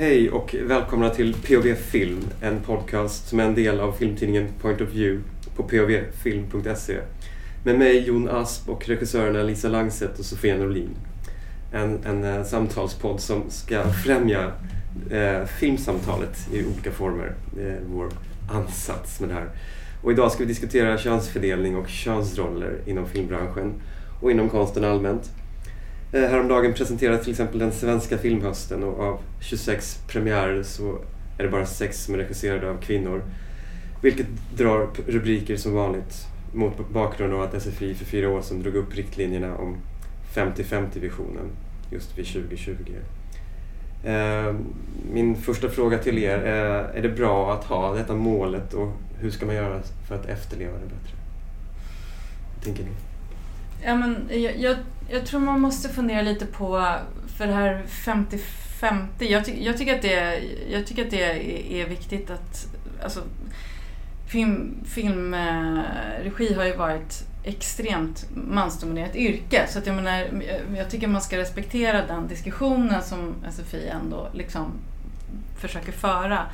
Hej och välkomna till POV Film, en podcast som är en del av filmtidningen Point of View på povfilm.se. Med mig Jon Asp och regissörerna Lisa Langset och Sofia Norlin. En, en eh, samtalspodd som ska främja eh, filmsamtalet i olika former. Det är vår ansats med det här. Och idag ska vi diskutera könsfördelning och könsroller inom filmbranschen och inom konsten allmänt. Eh, häromdagen presenterades till exempel den svenska filmhösten och av 26 premiärer så är det bara sex som är regisserade av kvinnor. Vilket drar rubriker som vanligt mot bakgrund av att SFI för fyra år sedan drog upp riktlinjerna om 50-50-visionen just vid 2020. Eh, min första fråga till er är, är det bra att ha detta målet och hur ska man göra för att efterleva det bättre? Vad tänker ni? Ja, men jag, jag, jag tror man måste fundera lite på, för det här 50-50, jag, ty, jag, tycker att det, jag tycker att det är, är viktigt att, alltså, film, filmregi eh, har ju varit extremt mansdominerat yrke. Så att jag menar, jag tycker man ska respektera den diskussionen som SFI ändå liksom försöker föra.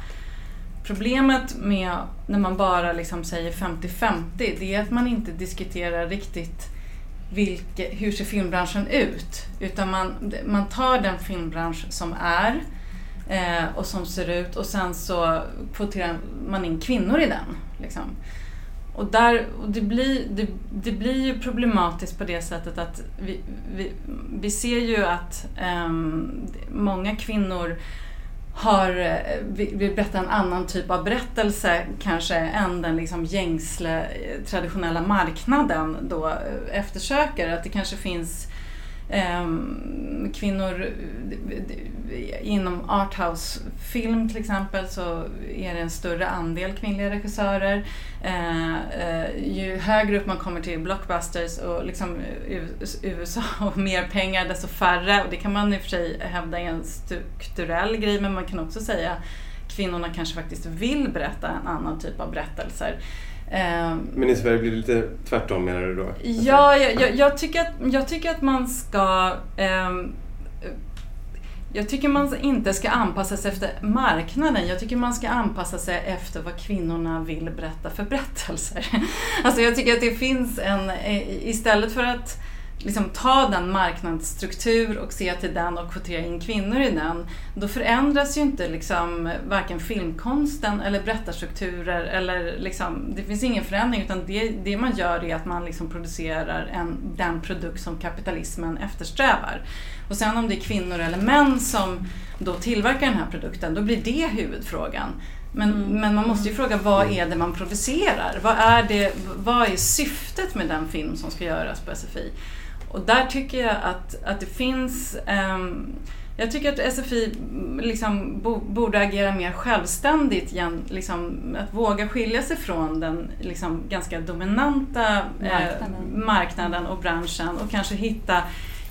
Problemet med när man bara liksom säger 50-50, det är att man inte diskuterar riktigt vilke, hur ser filmbranschen ut? Utan man, man tar den filmbransch som är eh, och som ser ut och sen så kvoterar man in kvinnor i den. Liksom. Och, där, och det, blir, det, det, blir ju problematiskt på det sättet att vi, vi, vi ser ju att eh, många kvinnor har, eh, vill berätta en annan typ av berättelse kanske än den liksom gängsle eh, traditionella marknaden då eh, eftersöker. Att det kanske finns Ehm, kvinnor inom arthouse-film till exempel så är det en större andel kvinnliga regissörer. Ehm, eh, ju högre upp man kommer till blockbusters och liksom USA och mer pengar desto färre och det kan man i och för sig hävda är en strukturell grej men man kan också säga kvinnorna kanske faktiskt vill berätta en annan typ av berättelser. Ehm, Men i Sverige blir det lite tvärtom menar du då? Ja, jag, jag, jag tycker, att, jag tycker att man ska um, jag tycker man inte ska anpassa sig efter marknaden. Jag tycker man ska anpassa sig efter vad kvinnorna vill berätta för berättelser. Alltså jag tycker att det finns en, istället för att liksom ta den marknadsstruktur och se till den och kvotera in kvinnor i den, då förändras ju inte liksom varken filmkonsten eller berättarstrukturer eller liksom, det finns ingen förändring utan det, det man gör är att man liksom producerar en, den produkt som kapitalismen eftersträvar. Och sen om det är kvinnor eller män som då tillverkar den här produkten, då blir det huvudfrågan. Men, mm. men man måste ju fråga vad är det man producerar? Vad är, det, vad är syftet med den film som ska göras på SFI? Och där tycker jag att, att det finns um, jag tycker att SFI liksom borde agera mer självständigt, igen, liksom, att våga skilja sig från den liksom, ganska dominanta marknaden. Eh, marknaden och branschen och kanske hitta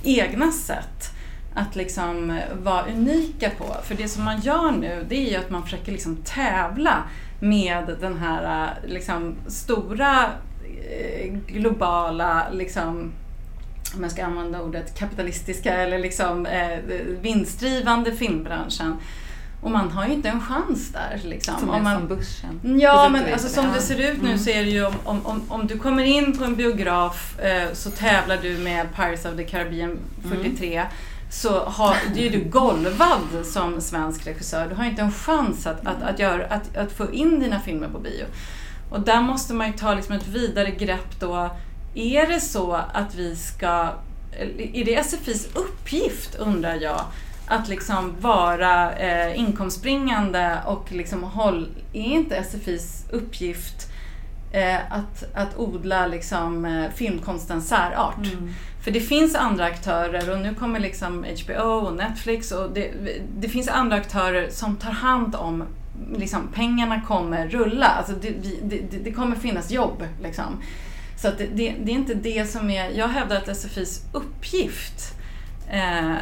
egna sätt att liksom vara unika på. För det som man gör nu det är ju att man försöker liksom tävla med den här liksom, stora eh, globala liksom, om jag ska använda ordet kapitalistiska eller liksom eh, vinstdrivande filmbranschen. Och man har ju inte en chans där. Liksom. Som om man, som börsen. Ja, men alltså, som det ser ut nu mm. så är det ju om, om, om, om du kommer in på en biograf eh, så tävlar du med Pirates of the Caribbean 43. Mm. Så har, det är du golvad som svensk regissör. Du har inte en chans att, att, att, göra, att, att få in dina filmer på bio. Och där måste man ju ta liksom ett vidare grepp då är det så att vi ska, är det SFIs uppgift undrar jag, att liksom vara eh, inkomstbringande och liksom håll, är inte SFIs uppgift eh, att, att odla liksom, eh, filmkonstens särart? Mm. För det finns andra aktörer och nu kommer liksom HBO och Netflix och det, det finns andra aktörer som tar hand om liksom, pengarna kommer rulla. Alltså det, det, det kommer finnas jobb. Liksom. Så att det, det, det, är inte det som är... Jag hävdar att SFIs uppgift eh,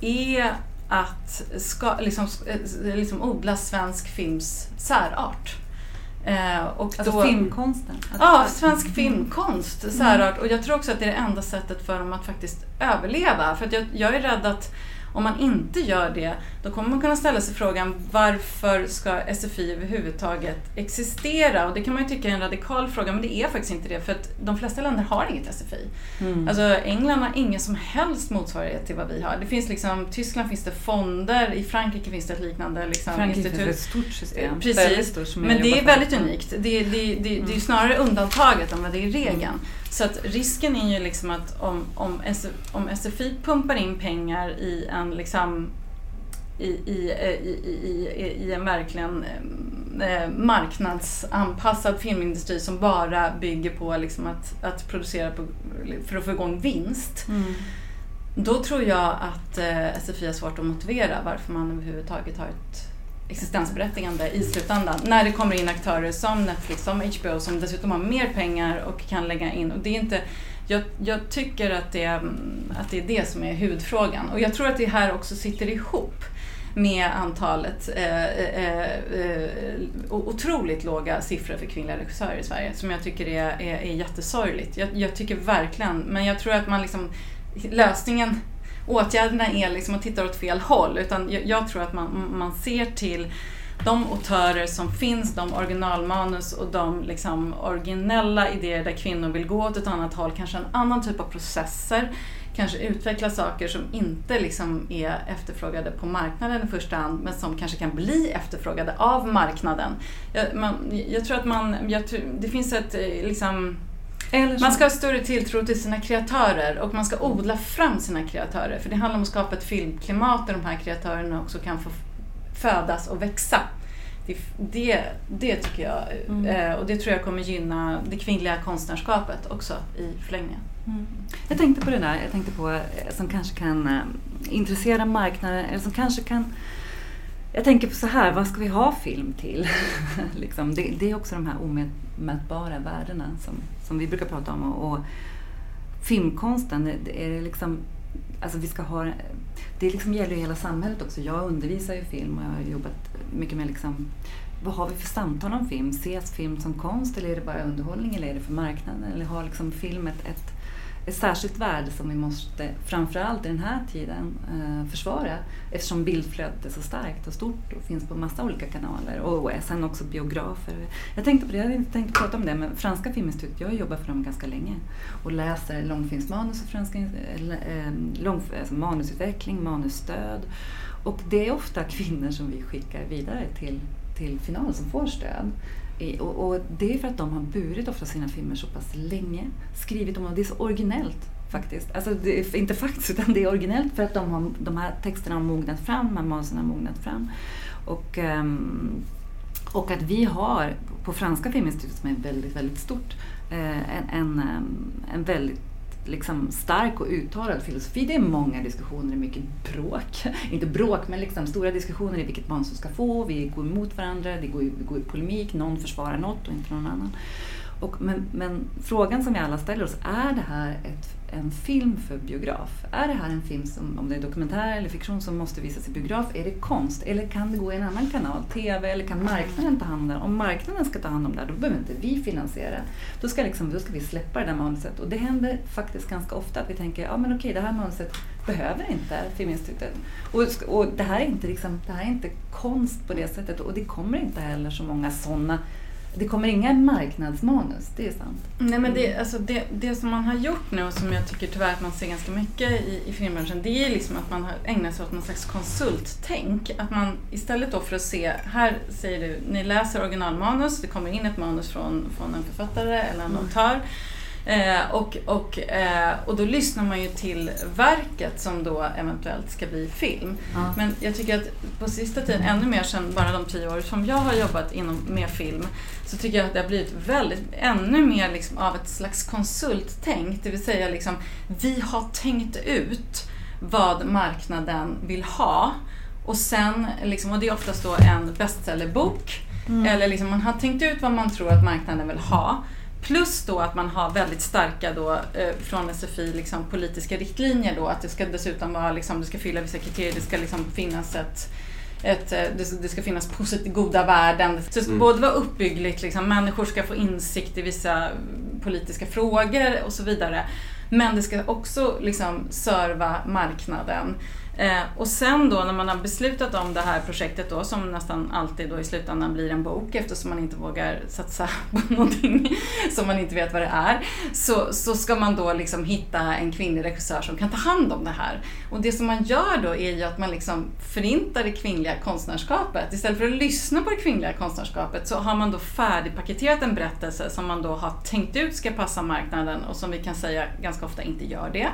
är, att ska, liksom, eh, liksom odla svensk films särart. Eh, och alltså då, filmkonsten? Ja, svensk filmkonst, särart. Och jag tror också att det är det enda sättet för dem att faktiskt överleva. För att jag, jag är rädd att om man inte gör det, då kommer man kunna ställa sig frågan varför ska SFI överhuvudtaget existera? Och det kan man ju tycka är en radikal fråga, men det är faktiskt inte det. För att de flesta länder har inget SFI. Mm. Alltså England har ingen som helst motsvarighet till vad vi har. Det finns liksom, Tyskland finns det fonder, i Frankrike finns det ett liknande liksom, Frankrike institut. finns ett stort system. Precis, stort, men det är väldigt unikt. Det, det, det, det är mm. snarare undantaget än vad det är regeln. Mm. Så att risken är ju liksom att om, om, om SFI pumpar in pengar i en liksom i, i, i, i, en verkligen eh, marknadsanpassad filmindustri som bara bygger på liksom att, att producera på, för att få igång vinst. Mm. Då tror jag att eh, SFI har svårt att motivera varför man överhuvudtaget har ett existensberättigande i slutändan. När det kommer in aktörer som Netflix, som HBO som dessutom har mer pengar och kan lägga in. Och det är inte, jag, jag tycker att det, mm, att det är det som är huvudfrågan. Och jag tror att det här också sitter ihop med antalet eh, eh, eh, otroligt låga siffror för kvinnliga regissörer i Sverige som jag tycker är, är, är jättesorgligt. Jag, jag tycker verkligen, men jag tror att man liksom lösningen åtgärderna är liksom att titta åt fel håll. Utan jag, jag tror att man, man ser till de autörer som finns, de originalmanus och de liksom originella idéer där kvinnor vill gå åt ett annat håll, kanske en annan typ av processer, kanske utveckla saker som inte liksom är efterfrågade på marknaden i första hand, men som kanske kan bli efterfrågade av marknaden. Jag, man, jag tror att man, jag, det finns ett eh, liksom, man ska ha större tilltro till sina kreatörer och man ska odla fram sina kreatörer. För det handlar om att skapa ett filmklimat där de här kreatörerna också kan få födas och växa. Det, det, det tycker jag, mm. Eh, och det tror jag kommer gynna det kvinnliga konstnärskapet också i förlängningen. Mm. Jag tänkte på det där, jag tänkte på eh, som kanske kan äh, intressera marknaden, eller som kanske kan jag tänker på så här, vad ska vi ha film till? liksom, det, det, är också de här omätbara värdena som, som vi brukar prata om. Och, och filmkonsten, det är liksom, alltså vi ska ha, det liksom gäller ju hela samhället också. Jag undervisar ju film och jag har jobbat mycket med liksom, vad har vi för samtal om film? Ses film som konst eller är det bara underhållning eller är det för marknaden? Eller har liksom film ett, ett ett särskilt värde som vi måste, framförallt i den här tiden, eh, försvara eftersom bildflödet är så starkt och stort och finns på massa olika kanaler och sen också biografer. Jag tänkte på det, jag hade inte tänkt prata om det, men Franska Filminstitutet, jag har jobbat för dem ganska länge och läser långfilmsmanus och franska, eh, eh, lång, alltså manusutveckling, manusstöd och det är ofta kvinnor som vi skickar vidare till, till final som får stöd. Och, och, det är för att de har burit ofta sina filmer så pass länge, skrivit om dem. Det är så originellt faktiskt. Alltså det är inte faktiskt, utan det är originellt för att de, har, de här texterna har mognat fram, de här manusen har mognat fram. Och, um, och att vi har på Franska Filminstitutet, som är väldigt, väldigt stort, eh, en, en, ehm, en väldigt liksom stark och uttalad filosofi. Det är många diskussioner, det är mycket bråk. Inte bråk, men liksom stora diskussioner i vilket barn som ska få. Vi går emot varandra, det går, vi går i polemik, någon försvarar något och inte någon annan. Och, men, men frågan som vi alla ställer oss, är det här ett en film för biograf? Är det här en film, som, om det är dokumentär eller fiktion, som måste visas i biograf? Är det konst? Eller kan det gå i en annan kanal, TV? Eller kan marknaden ta hand om det? Om marknaden ska ta hand om det, då behöver inte vi finansiera. Då ska, liksom, då ska vi släppa det där manuset. Och det händer faktiskt ganska ofta att vi tänker, ja men okej, det här manuset behöver inte Filminstitutet. Och, och det, här är inte liksom, det här är inte konst på det sättet och det kommer inte heller så många sådana det kommer inga marknadsmanus, det är sant. Nej, men det, alltså det, det som man har gjort nu och som jag tycker tyvärr att man ser ganska mycket i, i filmbranschen, det är liksom att man har ägnat sig åt någon slags konsulttänk. Att man istället då för att se, här säger du, ni läser originalmanus, det kommer in ett manus från, från en författare eller en mm. auteur. Eh, och, och, eh, och då lyssnar man ju till verket som då eventuellt ska bli film. Ja. Men jag tycker att på sista tiden, ännu mer sedan bara de tio år som jag har jobbat inom, med film, så tycker jag att det har blivit väldigt, ännu mer liksom av ett slags konsulttänk. Det vill säga liksom, vi har tänkt ut vad marknaden vill ha. Och sen, liksom, och det är oftast då en bestsellerbok. Mm. Eller liksom, man har tänkt ut vad man tror att marknaden vill ha. Plus då att man har väldigt starka då, eh, från SFI liksom, politiska riktlinjer då, att det ska dessutom vara, liksom, det ska fylla vissa kriterier, det ska liksom finnas ett ett, eh, det, ska finnas positivt, goda värden. Så det ska mm. både vara uppbyggligt, liksom, människor ska få insikt i vissa politiska frågor och så vidare. Men det ska också liksom serva marknaden. Eh, och sen då när man har beslutat om det här projektet då som nästan alltid då i slutändan blir en bok eftersom man inte vågar satsa på någonting som man inte vet vad det är. Så, så ska man då liksom hitta en kvinnlig regissör som kan ta hand om det här. Och det som man gör då är ju att man liksom förintar det kvinnliga konstnärskapet. Istället för att lyssna på det kvinnliga konstnärskapet så har man då färdigpaketerat en berättelse som man då har tänkt ut ska passa marknaden och som vi kan säga ganska ofta inte gör det.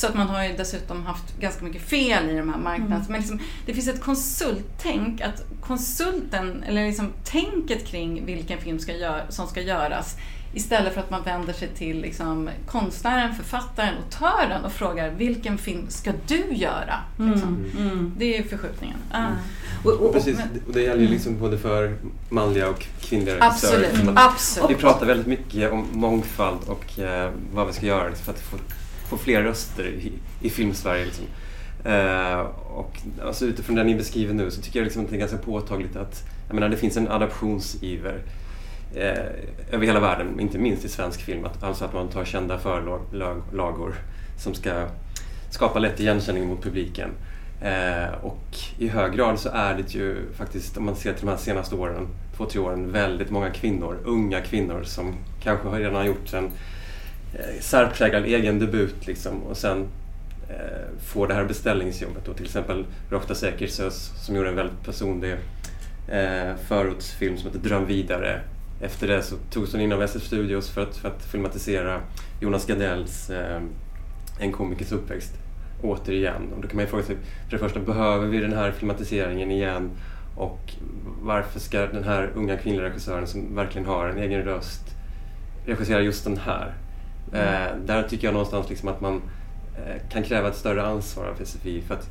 Så att man har ju dessutom haft ganska mycket fel i de här marknaderna. Mm. Men liksom, det finns ett konsulttänk, att konsulten, eller liksom tänket kring vilken film ska gör, som ska göras Istället för att man vänder sig till liksom, konstnären, författaren, autören och frågar vilken film ska du göra? Liksom. Mm. Mm. Det är förskjutningen. Mm. Ah. Och, och, Precis, och det gäller ju liksom både för manliga och kvinnliga regissörer. Absolut. Absolut. Vi pratar väldigt mycket om mångfald och eh, vad vi ska göra för att få få fler röster i, i filmsverige. Liksom. Eh, och alltså, utifrån det ni beskriver nu så tycker jag liksom att det är ganska påtagligt att jag menar, det finns en adaptionsiver eh, över hela världen, inte minst i svensk film. Att, alltså att man tar kända förlagor som ska skapa lätt igenkänning mot publiken. Eh, och i hög grad så är det ju faktiskt, om man ser till de här senaste åren, två, tre åren, väldigt många kvinnor, unga kvinnor som kanske redan har gjort en Eh, särpräglad egen debut liksom, och sen eh, får det här beställningsjobbet. Då, till exempel Rofta Säkersös som gjorde en väldigt personlig eh, förortsfilm som heter Dröm vidare. Efter det så togs hon in av SF Studios för att, för att filmatisera Jonas Gardells eh, En komikers uppväxt återigen. Och då kan man ju fråga sig, för det första, behöver vi den här filmatiseringen igen? Och varför ska den här unga kvinnliga regissören som verkligen har en egen röst regissera just den här? Eh, där tycker jag någonstans liksom att man eh, kan kräva ett större ansvar av SFI. För att,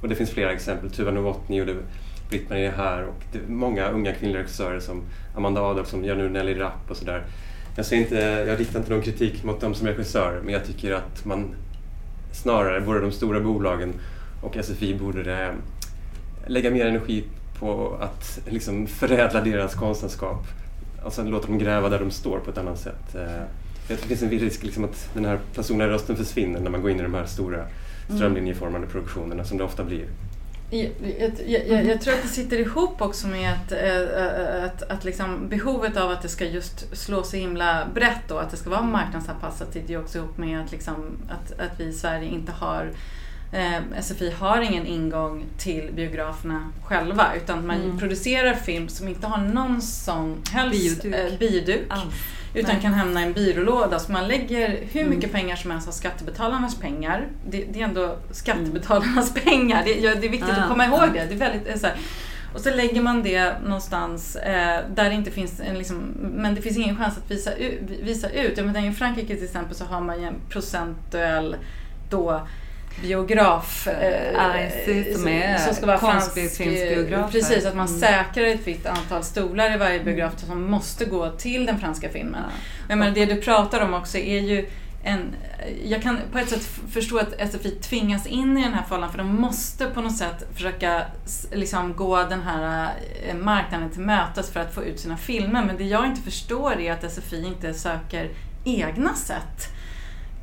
och det finns flera exempel. Tuva Novotny gjorde Britt-Marie här och det är många unga kvinnliga regissörer som Amanda Adolf som gör nu Nelly Rapp och sådär. Jag, jag riktar inte någon kritik mot dem som regissörer men jag tycker att man snarare, både de stora bolagen och SFI borde eh, lägga mer energi på att liksom förädla deras konstnärskap. Alltså låta dem gräva där de står på ett annat sätt. Eh, Eh, jag tror det finns en risk liksom att den här personliga rösten försvinner när man går in i de här stora mm. strömlinjeformade produktionerna som det ofta blir. Jag, jag, jag, jag, tror att det sitter ihop också med att, äh, att, att liksom behovet av att det ska just slå så himla brett och att det ska vara marknadsanpassat sitter ju också ihop med att, liksom, att, att vi i Sverige inte har eh, SFI har ingen ingång till biograferna själva utan man mm. producerar film som inte har någon som helst bioduk, eh, bioduk utan Nej. kan hamna i en byrålåda. Så man lägger hur mm. mycket mm. pengar som helst av skattebetalarnas pengar. Det, det är ändå skattebetalarnas mm. pengar. Det, ja, det, är viktigt ah, att komma ihåg ah. det. det är väldigt, eh, så här, och så lägger man det någonstans eh, där det inte finns en, liksom, men det finns ingen chans att visa, visa ut. Jag menar, I Frankrike till exempel så har man ju en procentuell då biograf eh, som, är som ska vara konstfilmsbiografer. Precis, att man mm. säkrar ett visst antal stolar i varje mm. biograf som måste gå till den franska filmen. Ja. Jag menar, det du pratar om också är ju en, jag kan på ett sätt förstå att SFI tvingas in i den här fållan för de måste på något sätt försöka liksom gå den här eh, marknaden till mötes för att få ut sina filmer. Men det jag inte förstår är att SFI inte söker egna sätt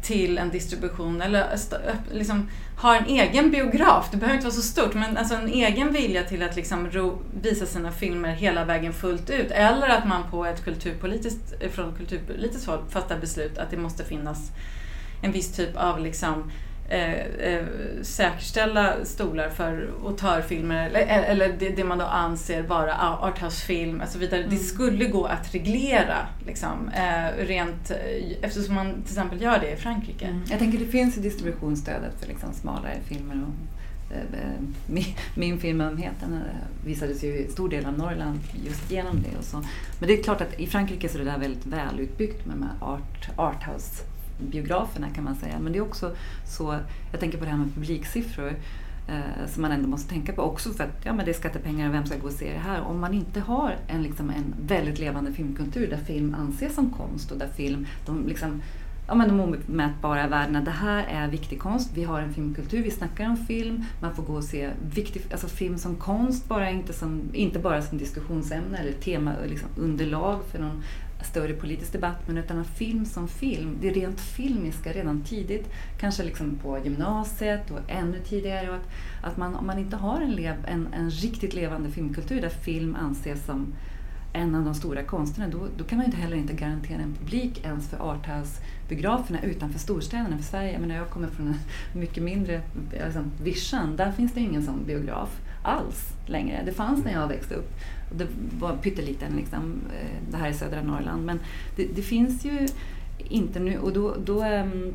till en distribution eller liksom har en egen biograf. Det behöver inte vara så stort men alltså en egen vilja till att liksom visa sina filmer hela vägen fullt ut. Eller att man på ett kulturpolitiskt, eh, från kulturpolitiskt håll fattar beslut att det måste finnas en viss typ av liksom Eh, eh, säkerställa stolar för autörfilmer eller, eller det, det, man då anser vara arthouse-film och så vidare. Mm. Det skulle gå att reglera liksom, eh, rent, eh, eftersom man till exempel gör det i Frankrike. Mm. Jag tänker det finns ju distributionsstödet för liksom smalare filmer. Och, eh, min, min film Ömheten visades ju i stor del av Norrland just genom det. Och så. Men det är klart att i Frankrike så är det där väldigt välutbyggt med de här art, arthouse biograferna kan man säga. Men det är också så, jag tänker på det här med publiksiffror eh, som man ändå måste tänka på också för att ja, men det är skattepengar och vem ska gå och se det här? Om man inte har en, liksom, en väldigt levande filmkultur där film anses som konst och där film, de liksom, ja, men de omätbara värdena. Det här är viktig konst. Vi har en filmkultur, vi snackar om film. Man får gå och se viktig, alltså film som konst, bara inte, som, inte bara som diskussionsämne eller tema, liksom underlag för någon större politisk debatt, men utan film som film. Det rent filmiska redan tidigt, kanske liksom på gymnasiet och ännu tidigare. Och att, att man, om man inte har en, lev, en, en riktigt levande filmkultur där film anses som en av de stora konsterna, då, då kan man ju inte heller inte garantera en publik ens för arthouse-biograferna utanför storstäderna. För Sverige, jag, menar, jag kommer från en mycket mindre, liksom, Vischan, där finns det ingen sån biograf alls längre. Det fanns när jag växte upp. Det var pytteliten, liksom, eh, det här i södra Norrland. Men det, det finns ju inte nu och då... då um,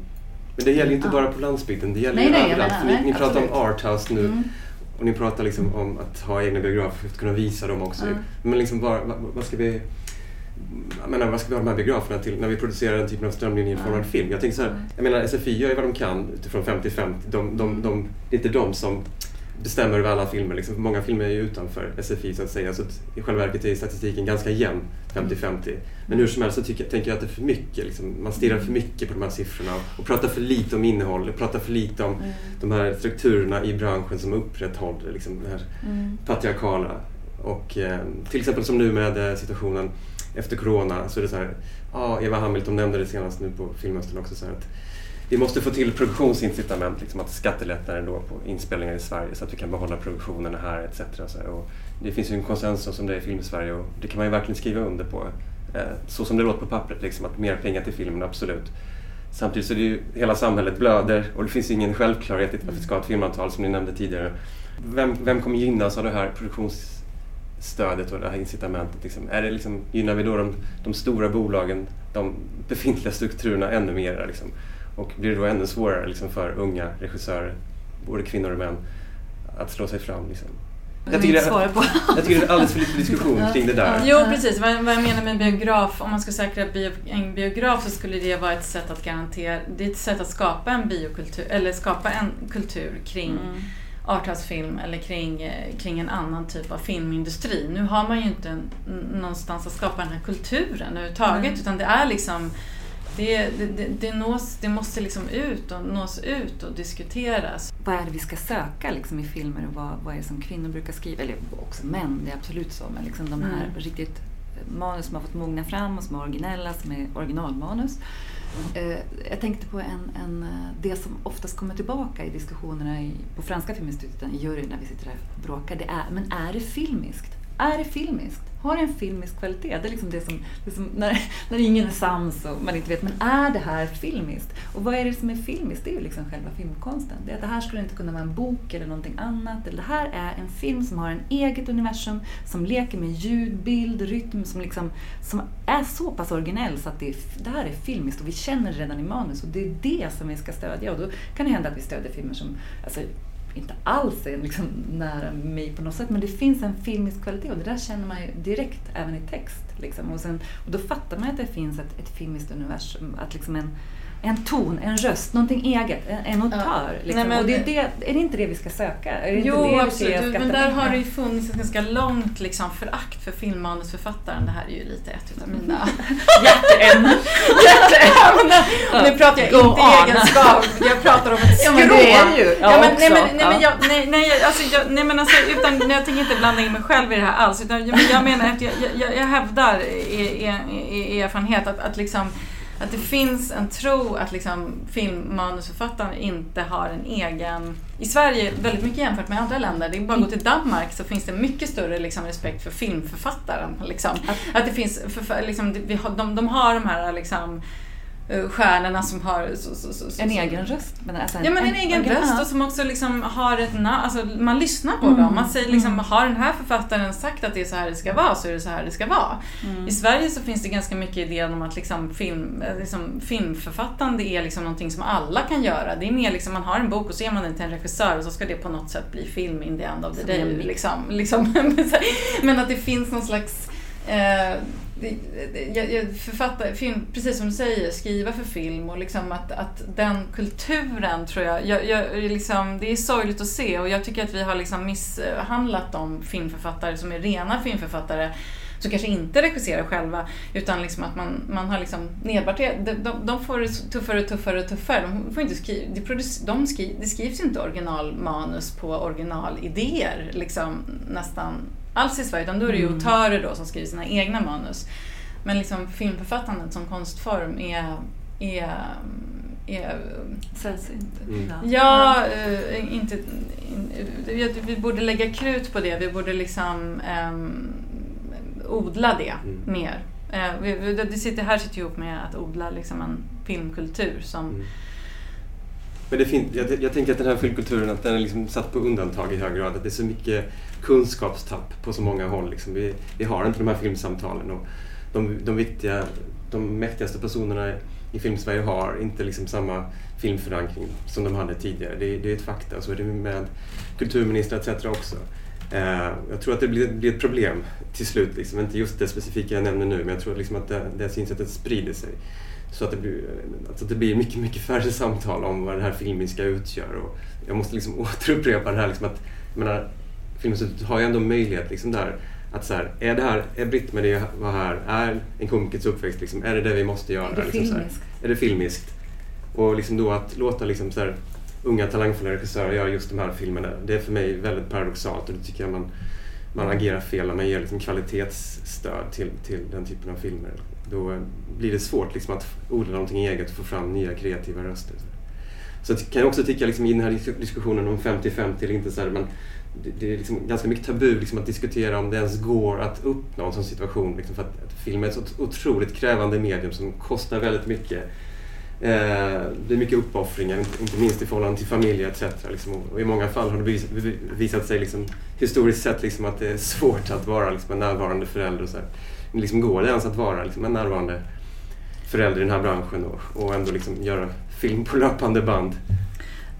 men det gäller ju inte ja. bara på landsbygden, det gäller nej, ju nej, överallt. Menar, ni, ni pratar om arthouse nu. Mm. Och ni pratar liksom om att ha egna biografer för att kunna visa dem också. Mm. Men liksom bara, vad, vad ska vi... Jag menar, vad ska vi ha de här biograferna till när vi producerar den typen av strömlinjeformad mm. film? Jag tänker så här, jag menar SFI gör ju vad de kan utifrån 50-50. De, de, de, det är inte de som bestämmer över alla filmer. Liksom. Många filmer är ju utanför SFI så att säga. Så att i själva verket är statistiken ganska jämn, 50-50. Men hur som helst så tycker, tänker jag att det är för mycket. Liksom. Man stirrar för mycket på de här siffrorna och, och pratar för lite om innehåll. Pratar för lite om mm. de här strukturerna i branschen som upprätthåller liksom, det här mm. patriarkala. Och eh, till exempel som nu med eh, situationen efter Corona så är det så här, ah, Eva Hamilton nämnde det senast nu på Filmhösten också, så här, att vi måste få till produktionsincitament, liksom att skattelättnader då på inspelningar i Sverige så att vi kan behålla produktionerna här etc. Och det finns ju en konsensus om det i Film-Sverige och det kan man ju verkligen skriva under på. Eh, så som det låter på pappret, liksom, att mer pengar till filmen, absolut. Samtidigt så är det ju, hela samhället blöder och det finns ingen självklarhet i att vi ska ha ett filmavtal som ni nämnde tidigare. Vem, vem kommer gynnas av det här produktionsstödet och det här incitamentet? Liksom? Är det liksom, gynnar vi då de, de stora bolagen, de befintliga strukturerna ännu mer? Liksom? Och blir det då ännu svårare liksom, för unga regissörer, både kvinnor och män, att slå sig fram. Liksom. Jag tycker, det, jag tycker det är alldeles för lite diskussion kring det där. Jo, precis. Vad, vad jag menar med biograf, om man ska säkra bio, en biograf så skulle det vara ett sätt att garantera, det är ett sätt att skapa en biokultur, eller skapa en kultur kring mm. arthousefilm eller kring, eh, kring en annan typ av filmindustri. Nu har man ju inte någonstans att skapa den här kulturen överhuvudtaget, mm. utan det är liksom det, det, det, nås, det måste liksom ut och nås ut och diskuteras. Vad är det vi ska söka liksom, i filmer och vad, vad är det som kvinnor brukar skriva? Eller också män, det är absolut så. Men liksom de här mm. riktigt manus som har fått mogna fram och som är originella, som är originalmanus. Mm. Jag tänkte på en, en, det som oftast kommer tillbaka i diskussionerna i, på Franska Filminstituten, i juryn, när vi sitter där och bråkar. Det är, men är det filmiskt? Är det filmiskt? Har det en filmisk kvalitet? Det är liksom det som, det som när, när ingen är sams och man inte vet, men är det här filmiskt? Och vad är det som är filmiskt? Det är ju liksom själva filmkonsten. Det, är att det här skulle inte kunna vara en bok eller någonting annat. Eller det här är en film som har en eget universum, som leker med ljud, bild, rytm, som, liksom, som är så pass originell så att det, det här är filmiskt och vi känner det redan i manus och det är det som vi ska stödja. Och då kan det hända att vi stödjer filmer som alltså, inte alls är liksom nära mig på något sätt, men det finns en filmisk kvalitet och det där känner man ju direkt även i text. Liksom. Och, sen, och då fattar man att det finns ett, ett filmiskt universum, att liksom en, en ton, en röst, någonting eget, en, en autör. Ja. Liksom. Nej, och det är, det, är det inte det vi ska söka? Är det jo, det absolut. Men där har det ju funnits ett ganska långt liksom, förakt för filmmanusförfattaren. Det här är ju lite ett utav mina hjärteämnen. hjärteämnen. Ja. Nu pratar jag Go inte i egenskap, jag pratar om ett skrå. Ja, men det är ju. Ja, men, nej, men, alltså, jag, nej, utan, jag tänker inte blanda in mig själv i det här alls. Utan, jag, jag menar att jag, jag, jag hävdar i, i, i erfarenhet att, att liksom att det finns en tro att liksom filmmanusförfattaren inte har en egen... I Sverige, väldigt mycket jämfört med andra länder, det är bara att gå till Danmark så finns det mycket större liksom, respekt för filmförfattaren. Liksom. Att, att det finns, för, liksom, de, de har de här liksom, stjärnorna som har så, så, så, en egen röst? Men alltså en, ja, men en, en egen en, röst och som också liksom har ett namn. Alltså, man lyssnar på mm. dem. Man säger liksom, mm. har den här författaren sagt att det är så här det ska vara så är det så här det ska vara. Mm. I Sverige så finns det ganska mycket idéer om att liksom, film, eh, liksom, filmförfattande är liksom någonting som alla kan göra. Det är mer liksom, man har en bok och så ger man den till en regissör och så ska det på något sätt bli film in the end of the day. Liksom, liksom. men att det finns någon slags eh, jag, jag författar film, precis som du säger, skriva för film och liksom att, att den kulturen tror jag, jag, jag, liksom, det är sorgligt att se och jag tycker att vi har liksom misshandlat de filmförfattare som är rena filmförfattare som kanske inte regisserar själva utan liksom att man, man har liksom nedvärderat, de, de, de får det tuffare och tuffare och tuffare. De får inte skriva, det, produce, de skri, det skrivs inte originalmanus på originalidéer liksom, nästan alls i Sverige utan då är det ju Mm. autörer då som skriver sina egna manus. Men liksom filmförfattandet som konstform är, är, är Sällsynt. Mm. Ja, eh, inte, in, vi, borde lägga krut på det. Vi borde liksom ehm, odla det Mm. mer. Eh, vi, vi, det sitter, här sitter ihop med att odla liksom en filmkultur som... Mm. Men det fint, jag, jag tänker att den här filmkulturen att den är liksom satt på undantag i hög grad. Att det är så mycket kunskapstapp på så många håll. Liksom. Vi, vi har inte de här filmsamtalen. Och de, de, viktiga, de mäktigaste personerna i Filmsverige har inte liksom samma filmförankring som de hade tidigare. Det, det är ett fakta. Så är det med kulturministrar etc. också. Eh, jag tror att det blir, blir ett problem till slut. Liksom. Inte just det specifika jag nämner nu, men jag tror liksom att det, det synsättet sprider sig. Så att det blir, alltså det blir mycket, mycket färre samtal om vad det här filmiska utgör. Och jag måste liksom återupprepa det här liksom att, jag menar, Filminstitutet har ju ändå möjlighet liksom där att så här, är det här, är Britt-Marie var här, är en komikers uppväxt, liksom, är det det vi måste göra? Är det liksom, filmiskt? är det filmiskt? Och liksom då att låta liksom så här, unga talangfulla regissörer göra just de här filmerna, det är för mig väldigt paradoxalt och det tycker jag man, man agerar fel när man ger liksom kvalitetsstöd till, till den typen av filmer. Då blir det svårt liksom att odla någonting eget och få fram nya kreativa röster. Så jag kan också tycka liksom, i den här diskussionen om 50-50 eller inte, så här, men det, det är liksom ganska mycket tabu liksom, att diskutera om det ens går att uppnå en sån situation. Liksom, för att, att film är ett så otroligt krävande medium som kostar väldigt mycket. Eh, det är mycket uppoffringar, inte, minst i förhållande till familj etc. Liksom, och, i många fall har det visat sig liksom, historiskt sett liksom, att det är svårt att vara liksom, en närvarande förälder. Och så här. Liksom, går det ens att vara liksom, en närvarande förälder i den här branschen och, och ändå liksom, göra film på löpande band?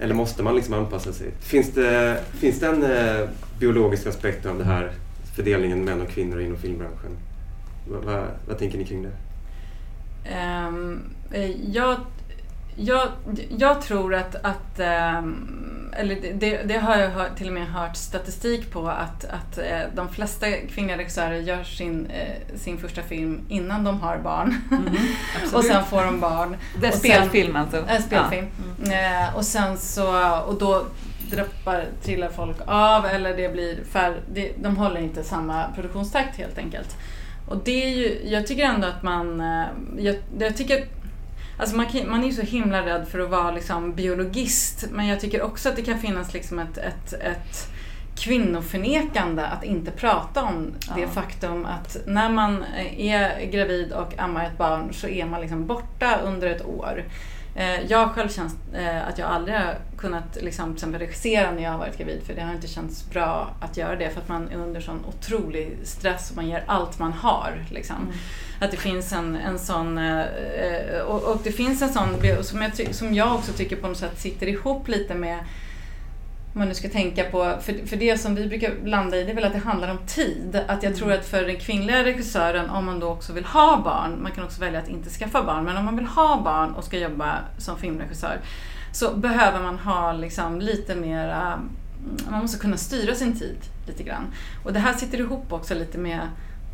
Eller måste man liksom anpassa sig? Finns det, finns det en eh, biologisk aspekt av det här fördelningen män och kvinnor inom filmbranschen? Vad, vad, vad tänker ni kring det? Um jag, jag, jag tror att, att ehm, eller det- det, har jag hört, till och med hört statistik på att, att eh, de flesta kvinnliga regissörer gör sin, eh, sin första film innan de har barn. Mhm, och sen får de barn. Det är och sen- spelfilm alltså? En spelfilm. Eh, och sen så, och då droppar, trillar folk av eller det blir färre, det, de håller inte samma produktionstakt helt enkelt. Och det är ju, jag tycker ändå att man, eh, jag, jag tycker Alltså man, kan, man är ju så himla rädd för att vara liksom biologist men jag tycker också att det kan finnas liksom ett, ett, ett kvinnoförnekande att inte prata om det Ja. faktum att när man är gravid och ammar ett barn så är man liksom borta under ett år. Eh, Jag har själv känt eh, att jag aldrig har kunnat liksom, till exempel regissera när jag har varit gravid för det har inte känts bra att göra det för att man är under sån otrolig stress och man ger allt man har. Liksom. Mm. Att det finns en, en sån, eh, och, och det finns en sån som jag, som jag också tycker på något sätt sitter ihop lite med om man nu ska tänka på, för, för det som vi brukar landa i det är väl att det handlar om tid. Att jag tror att för den kvinnliga regissören, om man då också vill ha barn, man kan också välja att inte skaffa barn, men om man vill ha barn och ska jobba som filmregissör så behöver man ha liksom lite mera, man måste kunna styra sin tid lite grann. Och det här sitter ihop också lite med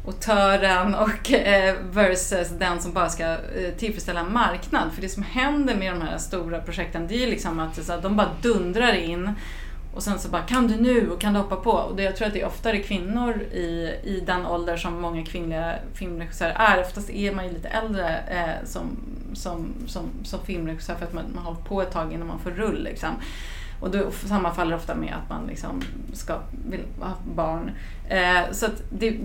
autören och eh, versus den som bara ska eh, tillfredsställa en marknad. För det som händer med de här stora projekten det är ju liksom att så att de bara dundrar in och sen så bara kan du nu och kan du hoppa på. Och det, jag tror att det är oftare kvinnor i, i den ålder som många kvinnliga filmregissörer är. Oftast är man ju lite äldre eh, som, som, som, som filmregissör för att man, man har hållit på ett tag innan man får rull. Liksom. Och det sammanfaller ofta med att man liksom ska, vill ha barn. Eh, så att det,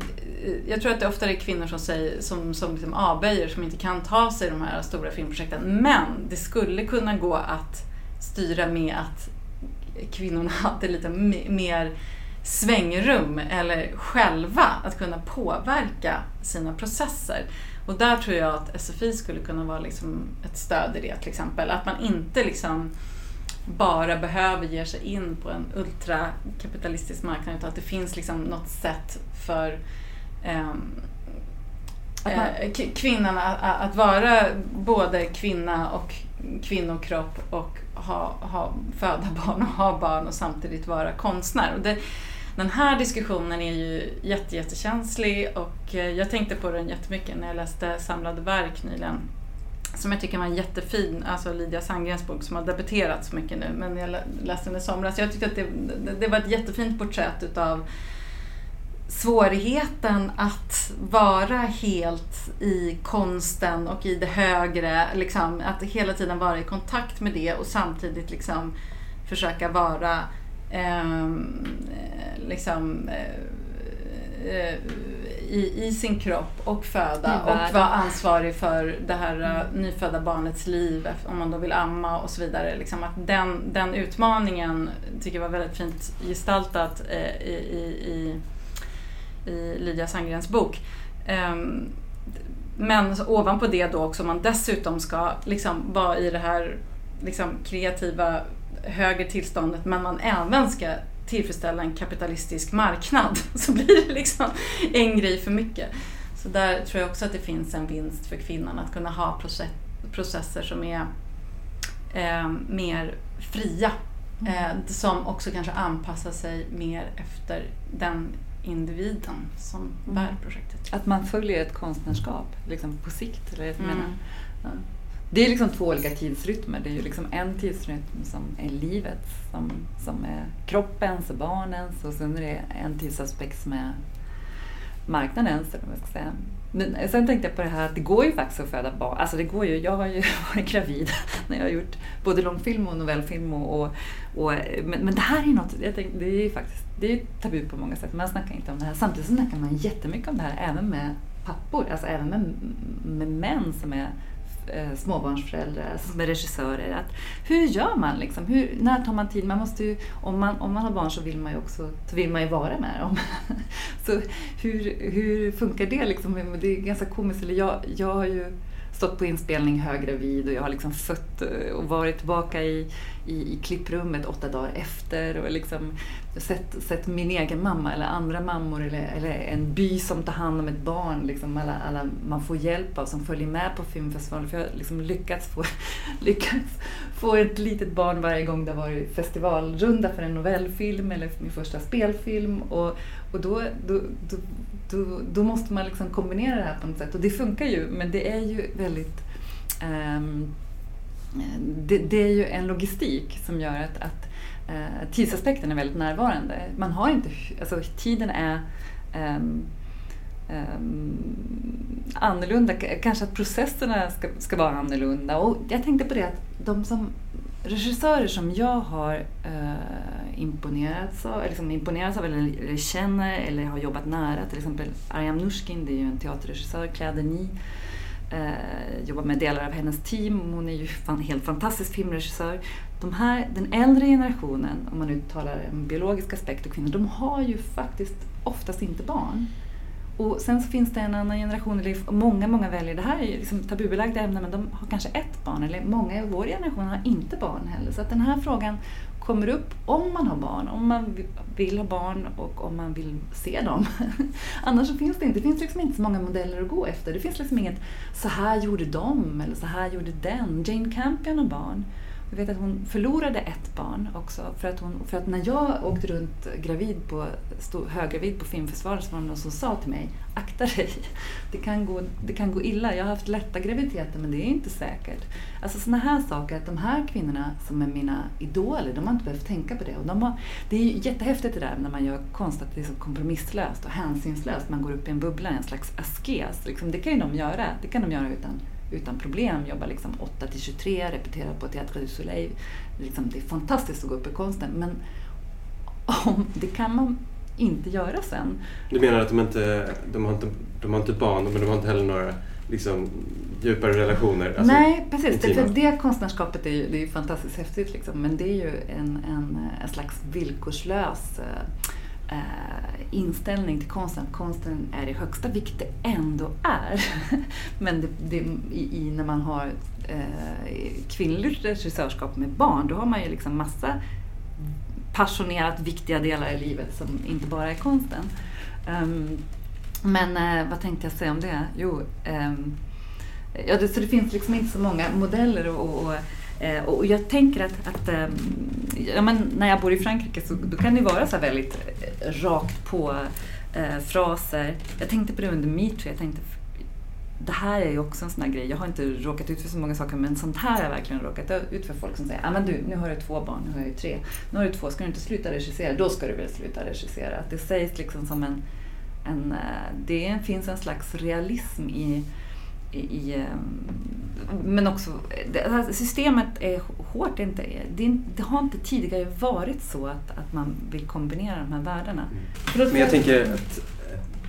jag tror att det ofta är kvinnor som, säger, som, som liksom avböjer, som inte kan ta sig de här stora filmprojekten. Men det skulle kunna gå att styra med att kvinnorna hade lite me- mer svängrum eller själva att kunna påverka sina processer. Och där tror jag att SFI skulle kunna vara liksom ett stöd i det till exempel. Att man inte liksom bara behöver ge sig in på en ultrakapitalistisk marknad utan att det finns liksom något sätt för Att man- eh, k- kvinnan att, att vara både kvinna och kvinnokropp och ha, ha, föda barn och ha barn och samtidigt vara konstnär. Och det, den här diskussionen är ju jätte, jättekänslig och eh, jag tänkte på den jättemycket när jag läste Samlade verk nyligen. Som jag tycker var en jättefin, alltså Lydia Sandgrens bok som har debuterat så mycket nu, men jag läste den i somras. Jag tyckte att det, det var ett jättefint porträtt utav svårigheten att vara helt i konsten och i det högre. Liksom, att hela tiden vara i kontakt med det och samtidigt liksom försöka vara eh, liksom, eh, i, i, sin kropp och föda och vara ansvarig för det här mm. nyfödda barnets liv om man då vill amma och så vidare. Liksom att den, den utmaningen tycker jag var väldigt fint gestaltat eh, i, i i Lydia Sandgrens bok. Um, men ovanpå det då också, om man dessutom ska liksom vara i det här liksom, kreativa högre tillståndet men man även ska tillfredsställa en kapitalistisk marknad så blir det liksom en grej för mycket. Så där tror jag också att det finns en vinst för kvinnan att kunna ha processer som är eh, mer fria. Mm. Eh, som också kanske anpassar sig mer efter den individen som mm. bär projektet. Att man följer ett konstnärskap liksom på sikt. Eller, mm. menar, ja. Det är liksom två olika tidsrytmer. Det är ju liksom en tidsrytm som är livet, som, som är kroppens och barnens och sen är det en tidsaspekt som är marknaden. Eller vad jag ska säga. Men sen tänkte jag på det här att det går ju faktiskt att föda barn. Alltså det går ju, jag har ju varit gravid när jag har gjort både långfilm och novellfilm. Och, och, och men, men, det här är något, jag tänkte, det är ju faktiskt det är tabu på många sätt. Man snackar inte om det här. Samtidigt snackar man jättemycket om det här även med pappor, alltså även med, med män som är eh, småbarnsföräldrar, alltså som är regissörer. Att, hur gör man? Liksom? Hur, när tar man tid? Man måste ju, om, man, om man har barn så vill man ju också så vill man ju vara med dem. så hur, hur funkar det? Liksom? Det är ganska komiskt. Eller jag, jag har ju stått på inspelning höggravid och jag har liksom fött eh, och varit tillbaka i, i, i klipprummet åtta dagar efter och liksom sett, sett min egen mamma eller andra mammor eller, eller en by som tar hand om ett barn. Liksom alla, alla man får hjälp av som följer med på filmfestivalen. För jag har liksom lyckats, få, lyckats få ett litet barn varje gång det har varit festivalrunda för en novellfilm eller min första spelfilm. Och, och då, då, då då, då måste man liksom kombinera det här på något sätt. Och det funkar ju, men det är ju väldigt um, det, det, är ju en logistik som gör att, att uh, tidsaspekten är väldigt närvarande. Man har inte, alltså tiden är um, um, annorlunda. Kanske att processerna ska, ska vara annorlunda. Och jag tänkte på det att de som regissörer som jag har uh, imponerats av, eller liksom imponerats av eller, eller känner eller har jobbat nära, till exempel Ariam Nushkin, det är ju en teaterregissör, Kläder Ni, Eh, jobbar med delar av hennes team, hon är ju fan, helt fantastisk filmregissör. De här, den äldre generationen, om man nu talar om biologisk aspekt och kvinnor, de har ju faktiskt oftast inte barn. Och sen så finns det en annan generation, eller många, många väljer, det här är ju liksom tabubelagda ämnen, men de har kanske ett barn, eller många i vår generation har inte barn heller. Så att den här frågan kommer upp om man har barn, om man vill ha barn och om man vill se dem. Annars så finns det inte, det finns liksom inte så många modeller att gå efter. Det finns liksom inget, så här gjorde de, eller så här gjorde den. Jane Campion har barn. Jag vet att hon förlorade ett barn också. För att, hon, för att när jag åkte runt gravid på, stod höggravid på filmfestivalen så var det någon som sa till mig Akta dig, det kan, gå, det kan gå illa. Jag har haft lätta graviditeter men det är inte säkert. Alltså sådana här saker, att de här kvinnorna som är mina idoler, de har inte behövt tänka på det. Och de har, det är ju jättehäftigt det där när man gör konst, att det är så kompromisslöst och hänsynslöst. Man går upp i en bubbla, en slags askes. Liksom, det kan ju de göra. Det kan de göra utan utan problem. Jobbar liksom 8 till 23, repeterar på Teatre du Soleil. Liksom, det är fantastiskt att gå upp i konsten. Men om, det kan man inte göra sen. Du menar att de inte, de har inte, de har inte barn, men de har inte heller några liksom, djupare relationer? Alltså, Nej, precis. Det, för det konstnärskapet är ju, det är fantastiskt häftigt. Liksom. Men det är ju en, en, en slags villkorslös eh, eh, inställning till konsten, att konsten är i högsta vilket det ändå är. Men det, det, i, i, när man har eh, kvinnligt regissörskap med barn, då har man ju liksom massa passionerat viktiga delar i livet som inte bara är konsten. Um, men eh, vad tänkte jag säga om det? Jo, um, ja, det, så det finns liksom inte så många modeller och, och Eh, och jag tänker att, att eh, ja, men när jag bor i Frankrike så då kan det vara så väldigt eh, rakt på eh, fraser. Jag tänkte på det under metoo. Jag tänkte det här är ju också en sån här grej. Jag har inte råkat ut för så många saker men sånt här har jag verkligen råkat ut för folk som säger ah, men du, nu har du två barn, nu har jag ju tre. Nu har du två, ska du inte sluta regissera? Då ska du väl sluta regissera. Att det sägs liksom som en... en eh, det finns en slags realism i i, ehm, men också, det, systemet är hårt. Inte, det, det, har inte tidigare varit så att, att man vill kombinera de här världarna. Mm. Men jag tänker att,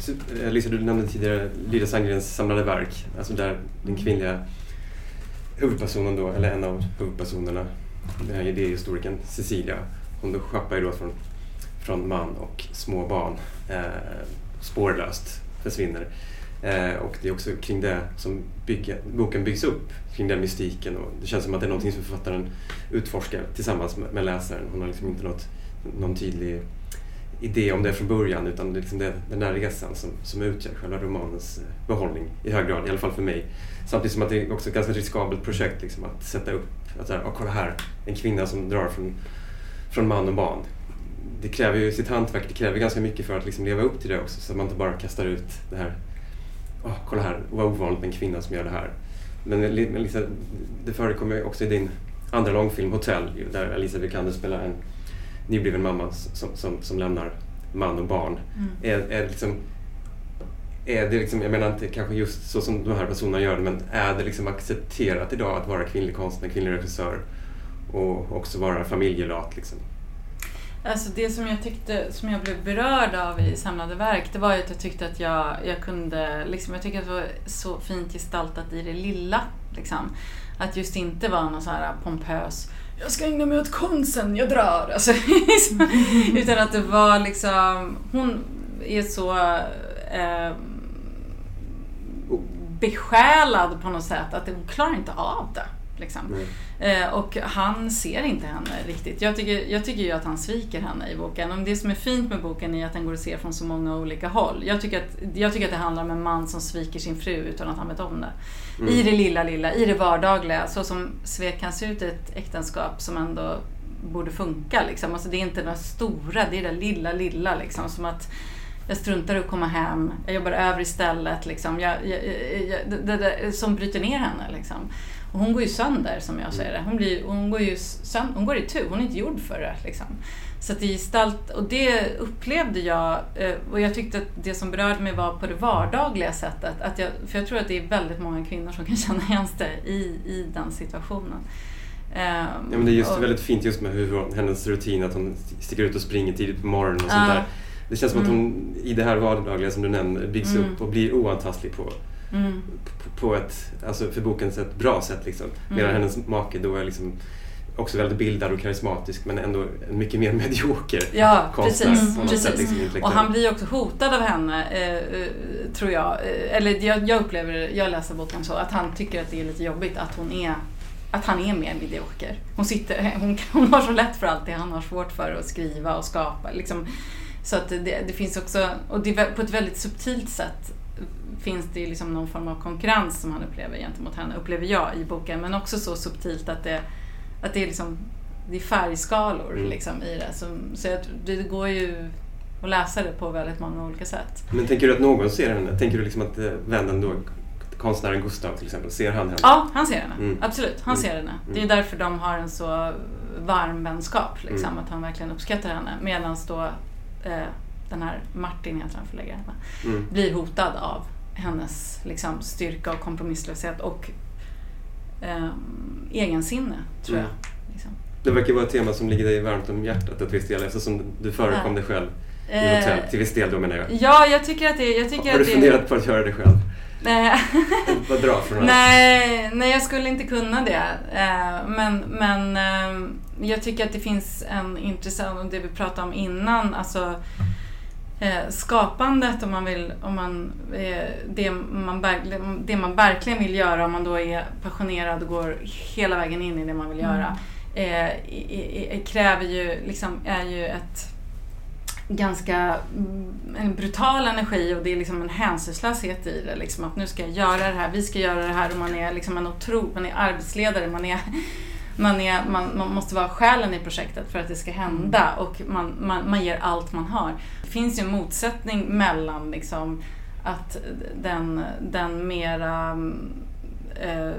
typ, Lisa du nämnde tidigare Lydia Sandgrens samlade verk, alltså där den mm. kvinnliga huvudpersonen då, eller en av huvudpersonerna, den här idéhistorikern Cecilia, hon då schappar ju då från, från man och små barn eh, spårlöst försvinner. Eh, och det är också kring det som bygga, boken byggs upp, kring den mystiken. Och det känns som att det är någonting som författaren utforskar tillsammans med, med läsaren. Hon har liksom inte något, någon tydlig idé om det från början utan det är liksom det, den där resan som, som utgör själva romanens eh, behållning i hög grad, i alla fall för mig. Samtidigt som att det är också ett ganska riskabelt projekt liksom, att sätta upp, att här, oh, kolla här, en kvinna som drar från, från man och barn. Det kräver ju sitt hantverk, det kräver ganska mycket för att liksom leva upp till det också så att man inte bara kastar ut det här oh, kolla här, vad ovanligt med en kvinna som gör det här. Men, men liksom, det förekommer också i din andra långfilm Hotell där Alicia Vikander spelar en nybliven mamma som, som, som lämnar man och barn. Mm. Är, är, liksom, är det liksom, jag menar inte kanske just så som de här personerna gör det, men är det liksom accepterat idag att vara kvinnlig konstnär, kvinnlig regissör och också vara familjelat? Liksom? Alltså det som jag tyckte, som jag blev berörd av i samlade verk, det var ju att jag tyckte att jag, jag kunde, liksom, jag tycker att det var så fint gestaltat i det lilla. Liksom. Att just inte vara någon så här pompös, jag ska ägna mig åt konsten, jag drar. Alltså, utan att det var liksom, hon är så eh, besjälad på något sätt att hon klarar inte av det. Liksom. Eh, och han ser inte henne riktigt. Jag tycker, jag tycker ju att han sviker henne i boken. Och det som är fint med boken är att den går att se från så många olika håll. Jag tycker att, jag tycker att det handlar om en man som sviker sin fru utan att han vet om det. Mm. I det lilla, lilla, i det vardagliga. Så som svek kan se ut i ett äktenskap som ändå borde funka. Liksom. Alltså, det är inte det stora, det är det lilla, lilla. Liksom. Som att jag struntar i att komma hem, jag jobbar över istället. Liksom. Jag, jag, jag, det, det, som bryter ner henne. Liksom. Och hon går ju sönder som jag ser det. Hon, blir, hon, går ju sönder, hon går i tur, hon är inte gjord för det. Liksom. Så att det gestalt, och det upplevde jag, eh, och jag tyckte att det som berörde mig var på det vardagliga sättet. Att jag, för jag tror att det är väldigt många kvinnor som kan känna igen sig i, i den situationen. Ja, men det är just och, väldigt fint just med hur hennes rutin, att hon sticker ut och springer tidigt på morgonen och sånt uh, där. Det känns som mm. att hon i det här vardagliga som du nämner byggs mm. upp och blir oantastlig på, mm. på ett, alltså för bokens ett bra sätt. Liksom. Medan mm. hennes make då är liksom också väldigt bildad och karismatisk men ändå mycket mer medioker ja, konstnär. Precis, precis. Liksom, och han blir också hotad av henne, eh, eh tror jag. Eh, eller jag, jag upplever, jag läser boken så, att han tycker att det är lite jobbigt att hon är att han är mer medioker. Hon, sitter, hon, hon har så lätt för allt det han har svårt för att skriva och skapa. Liksom. Så att det, det finns också, och det på ett väldigt subtilt sätt finns det liksom någon form av konkurrens som han upplever gentemot henne, upplever jag i boken. Men också så subtilt att det, att det är liksom det är färgskalor mm. liksom, i det. Så, så jag, det går ju att läsa det på väldigt många olika sätt. Men tänker du att någon ser henne? Tänker du liksom att eh, vännen då, konstnären Gustav till exempel, ser han henne? Ja, han ser henne. Mm. Absolut, han mm. ser henne. Det är mm. därför de har en så varm vänskap, liksom, mm. att han verkligen uppskattar henne. Medan då eh, den här Martin, heter han förläggaren, mm. blir hotad av hennes liksom, styrka och kompromisslöshet och eh, egensinne, tror mm. jag. Liksom. Det verkar vara ett tema som ligger dig varmt om hjärtat till viss del eftersom du förekom ja. det själv i eh, hotell, till viss del då menar jag. Ja, jag tycker att det... Jag tycker Har du funderat det... på att göra det själv? Nej. Vad dra från nej, nej, jag skulle inte kunna det. Eh, men, men eh, jag tycker att det finns en intressant, och det vi pratade om innan, alltså eh, skapandet om man vill, om man, eh, det, man det man verkligen vill göra om man då är passionerad och går hela vägen in i det man vill göra mm. eh, kräver ju, liksom, är ju ett ganska mm, en brutal energi och det är liksom en hänsynslöshet i det. Liksom, att nu ska jag göra det här, vi ska göra det här och man är liksom en otro, man är arbetsledare, man är man, är, man, man måste vara själen i projektet för att det ska hända och man, man, man ger allt man har. Det finns ju en motsättning mellan liksom, att den, den mera eh,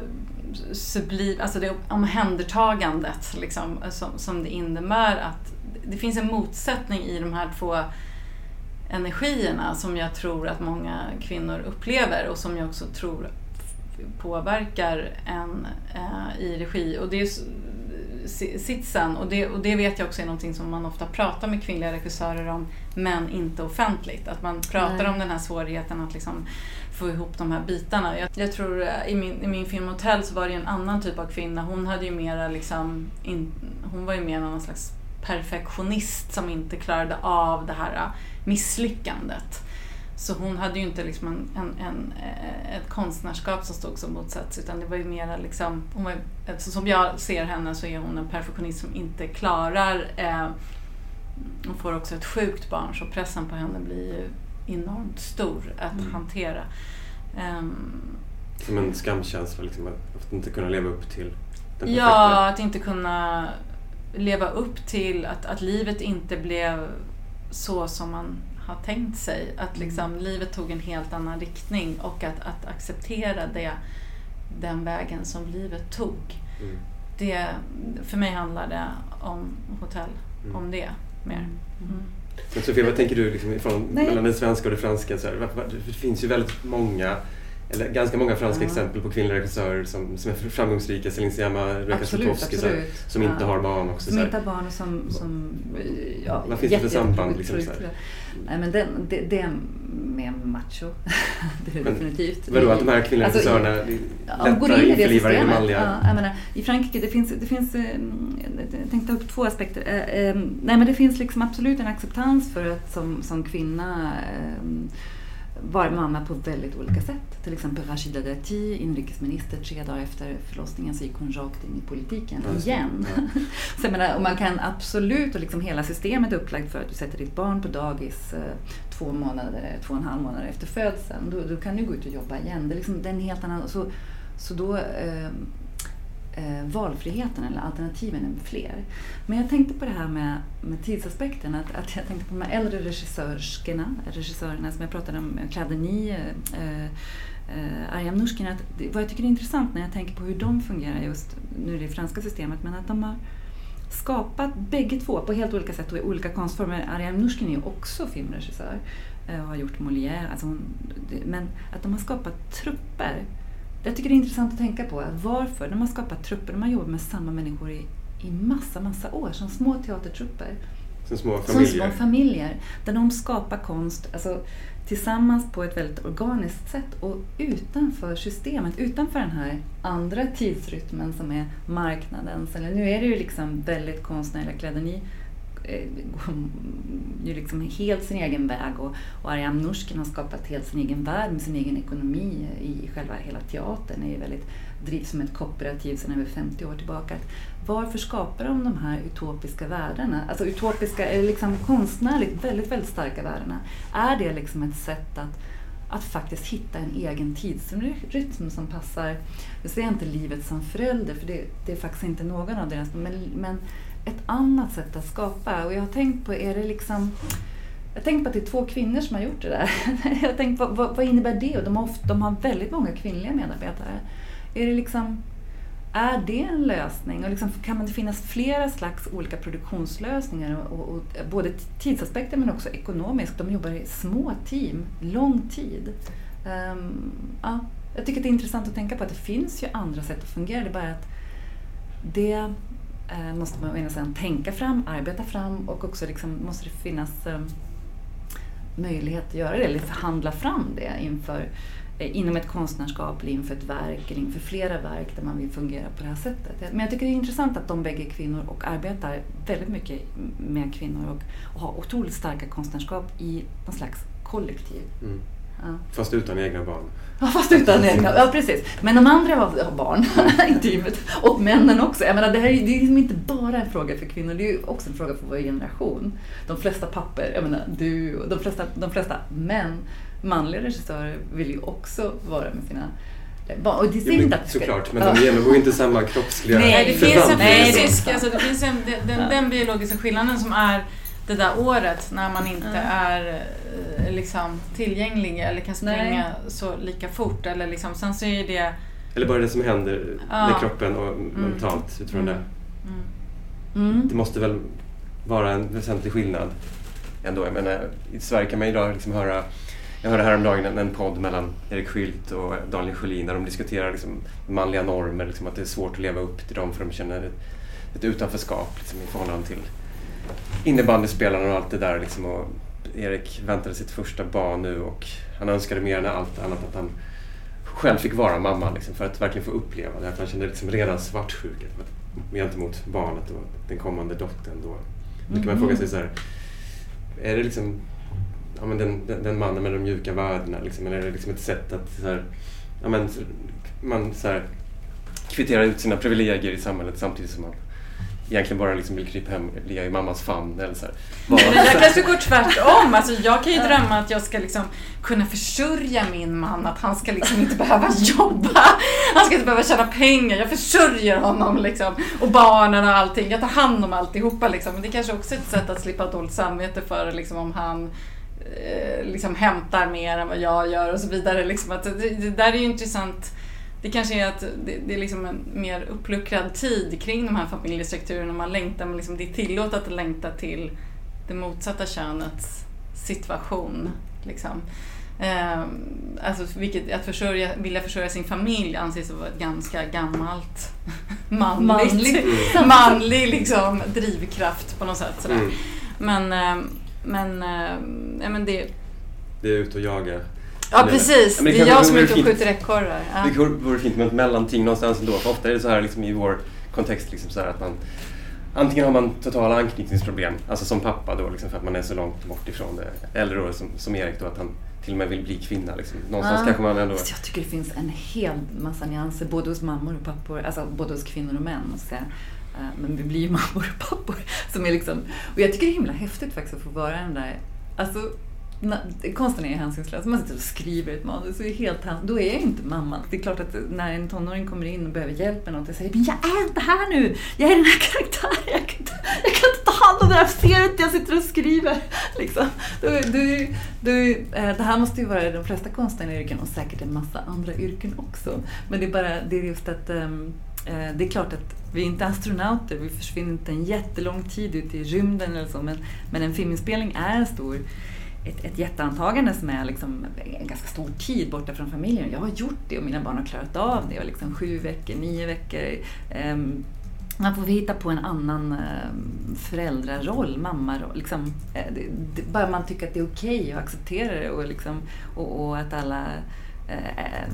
sublim, alltså det omhändertagandet liksom, som, som det innebär att det finns en motsättning i de här två energierna som jag tror att många kvinnor upplever och som jag också tror påverkar en eh, i regi. Och det är sitsen och det, och det vet jag också är någonting som man ofta pratar med kvinnliga regissörer om men inte offentligt. Att man pratar Nej. om den här svårigheten att liksom få ihop de här bitarna. Jag, jag tror eh, i min, i min film Hotell så var det en annan typ av kvinna. Hon hade ju mera liksom, in, hon var ju mer någon slags perfektionist som inte klarade av det här äh, misslyckandet. Så hon hade ju inte liksom en, en, en, eh, ett konstnärskap som stod som motsats utan det var ju mera liksom, hon var, som jag ser henne så är hon en perfektionist som inte klarar eh, hon får också ett sjukt barn så pressen på henne blir ju enormt stor att mm. hantera. Um, som en skamkänsla, liksom, att inte kunna leva upp till den perfekta... Ja, att inte kunna leva upp till att, att livet inte blev så som man har tänkt sig. Att mm. liksom, mm. livet tog en helt annan riktning och att, att acceptera det, den vägen som livet tog. Mm. Det, för mig handlar det om hotell, mm. om det mer. Mm. mm. Men Sofia, vad tänker du liksom, från, mellan det svenska och det franska? Så här, det finns ju väldigt många eller ganska många franska mm. exempel på kvinnliga regissörer som, som är framgångsrika. Céline Sciamma, Rebecca Slotowski som inte har barn också. Som inte har barn och som... som ja, Vad finns det för samband? Liksom, så Nej, men den, det, det är mer macho. det är men, definitivt. Vadå, att de här kvinnliga alltså, regissörerna lättare införlivar i manliga? Ja, menar, I Frankrike, det finns, det finns eh, jag tänkte ta upp två aspekter. Eh, eh, nej, men det finns liksom absolut en acceptans för att som, som kvinna vara mamma på väldigt olika sätt. Till exempel Rashida Dati, inrikesminister, tre dagar efter förlossningen så gick hon rakt in i politiken igen. Ja. så jag menar, och man kan absolut, och liksom hela systemet är upplagt för att du sätter ditt barn på dagis eh, två månader, två och en halv månader efter födseln. Då, då kan du gå ut och jobba igen. Det är, liksom, det är en helt annan... Så, så då eh, Eh, valfriheten eller alternativen är fler. Men jag tänkte på det här med, med tidsaspekten, att, att jag tänkte på de här äldre regissörskorna, regissörerna som jag pratade om, eh, Kladeni, eh, eh, Ariam Nushkin, att det, vad jag tycker är intressant när jag tänker på hur de fungerar just, nu i det franska systemet, men att de har skapat bägge två på helt olika sätt och i olika konstformer. Ariam Nushkin är ju också filmregissör eh, och har gjort Molière. Alltså hon, men att de har skapat trupper jag tycker det är intressant att tänka på varför, när man skapar trupper, när man jobbar med samma människor i, i massa, massa år, som små teatertrupper. Som små familjer. Som små familjer. Där de skapar konst alltså, tillsammans på ett väldigt organiskt sätt och utanför systemet, utanför den här andra tidsrytmen som är marknadens. Eller nu är det ju liksom väldigt konstnärliga kläder. Ni Eh, går ju liksom helt sin egen väg och, och Ariam Nushkin har skapat helt sin egen värld med sin egen ekonomi i själva hela teatern. är väldigt drivs som ett kooperativ sedan över 50 år tillbaka. Varför skapar de de här utopiska värdena? Alltså utopiska, eller liksom konstnärligt väldigt, väldigt starka värdena. Är det liksom ett sätt att att faktiskt hitta en egen tidsrytm som passar, nu säger jag inte livet som förälder för det, det är faktiskt inte någon av deras, men, men ett annat sätt att skapa. Och jag har tänkt på, är det liksom jag tänkt på att det är två kvinnor som har gjort det där. jag har tänkt på, vad, vad innebär det? Och de har, ofta, de har väldigt många kvinnliga medarbetare. Är det liksom, är det en lösning? Och liksom, kan det finnas flera slags olika produktionslösningar? Och, och, och, både tidsaspekter men också ekonomiskt. De jobbar i små team, lång tid. Um, ja, jag tycker det är intressant att tänka på att det finns ju andra sätt att fungera. Det är bara att det eh, måste man ena sidan tänka fram, arbeta fram och också liksom måste det finnas eh, möjlighet att göra det, eller förhandla fram det inför, eh, inom ett konstnärskap eller inför ett verk eller inför flera verk där man vill fungera på det här sättet. Men jag tycker det är intressant att de bägge är kvinnor och arbetar väldigt mycket med kvinnor och, och har otroligt starka konstnärskap i någon slags kollektiv. Mm. Ja. Fast utan egna barn. Ja, fast utan egna Ja, precis. Men de andra har, barn i teamet. Och männen också. Jag menar, det här är, det är liksom inte bara en fråga för kvinnor, det är ju också en fråga för vår generation. De flesta papper, jag menar du och de flesta, de flesta män, manliga regissörer vill ju också vara med sina Och det säger inte att Såklart, men de genomgår inte samma kroppsliga Nej, det finns en fysisk, alltså det finns en, den, den, den biologiska skillnaden som är det där året när man inte mm. är eh, liksom, tillgänglig eller kan springa Nej. så lika fort. Eller liksom, sen så är det... Eller bara det som händer ja. med kroppen och mm. mentalt utifrån mm. det. Mm. mm. Det måste väl vara en väsentlig skillnad ändå. Jag menar, I Sverige kan man idag liksom höra jag hörde häromdagen en, en podd mellan Erik Skylt och Daniel Sjölin där de diskuterar liksom manliga normer, liksom att det är svårt att leva upp till dem för de känner ett, ett utanförskap liksom, i förhållande till innebandyspelarna och allt det där. Liksom, och Erik väntade sitt första barn nu och han önskade mer än allt annat att han själv fick vara mamma liksom, för att verkligen få uppleva det. Att han kände liksom redan svartsjuka gentemot barnet och den kommande dottern. Då, då kan man mm. fråga sig så här, är det liksom ja, men den, den, den, mannen med de mjuka värdena? Liksom, eller är det liksom ett sätt att så här, ja, men, man så här, kvitterar ut sina privilegier i samhället samtidigt som man egentligen bara liksom vill krypa hem, ligga i mammas famn eller så här. Bara, Men jag kanske går tvärtom. Alltså, jag kan ju drömma att jag ska liksom kunna försörja min man, att han ska liksom inte behöva jobba. Han ska inte behöva tjäna pengar. Jag försörjer honom liksom. Och barnen och allting. Jag tar hand om alltihopa liksom. Men det är kanske också är ett sätt att slippa dåligt samvete för liksom, om han eh, liksom hämtar mer än vad jag gör och så vidare. Liksom. Att det, det där är ju intressant det kanske är att det, det, är liksom en mer uppluckrad tid kring de här familjestrukturerna. Man längtar, men liksom det är tillåtet att längta till det motsatta könets situation. Liksom. Eh, alltså, vilket, att försörja, vilja försörja sin familj anses vara ett ganska gammalt manligt, manlig, manlig liksom, drivkraft på något sätt. Sådär. Mm. Men, eh, men, eh, men det... Det är ut och jaga Ja precis, det, det är jag som är ute och skjuter ekorrar. Ja. Det vore fint med ett mellanting någonstans ändå. För ofta är det så här liksom, i vår kontext liksom, så att man Antingen har man totala anknytningsproblem, alltså som pappa då liksom, för att man är så långt bort ifrån det. Eller då som, som Erik då att han till och med vill bli kvinna. Liksom. Någonstans ja. kanske man ändå... Jag tycker det finns en hel massa nyanser både hos mammor och pappor, alltså både hos kvinnor och män. Och säga. Eh, men vi blir ju mammor och pappor. Som är liksom, och jag tycker det är himla häftigt faktiskt att få vara den där alltså, konsten är hänsynslös. Man sitter och skriver ett manus och är helt då är jag inte mamman. Det är klart att när en tonåring kommer in och behöver hjälp med något, jag säger men jag är inte här nu! Jag är den här karaktären, jag kan inte, jag kan inte ta hand om det här, ser inte jag sitter och skriver. Liksom. Du, du, du, det här måste ju vara de flesta konstnärliga yrken och säkert en massa andra yrken också. Men det är bara det är just att um, det är klart att vi är inte astronauter, vi försvinner inte en jättelång tid ut i rymden eller så, men, men en filminspelning är en stor ett, ett jätteantagande som är liksom en ganska stor tid borta från familjen. Jag har gjort det och mina barn har klarat av det. Och liksom sju veckor, nio veckor. Um, man får hitta på en annan ehm, föräldraroll, mammaroll. Liksom, eh, bara man tycker att det är okej okay och accepterar det och, liksom, och, och att alla eh,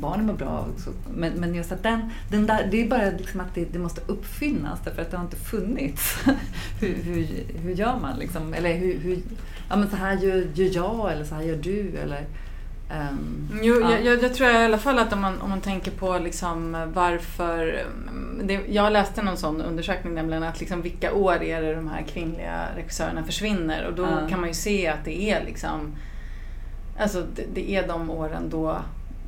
barnen mår bra. Också. Men, men just att den, den där, det är bara liksom att det, det måste uppfinnas därför att det har inte funnits. hur, hur, hur gör man liksom? Eller hur, hur, ja men så här gör, gör jag eller så här gör du eller Um, jo, ja. jag, jag, tror i alla fall att om man, om man tänker på liksom varför... Det, jag läste någon sån undersökning nämligen att liksom vilka år är det de här kvinnliga regissörerna försvinner och då uh. kan man ju se att det är liksom Alltså det, det, är de åren då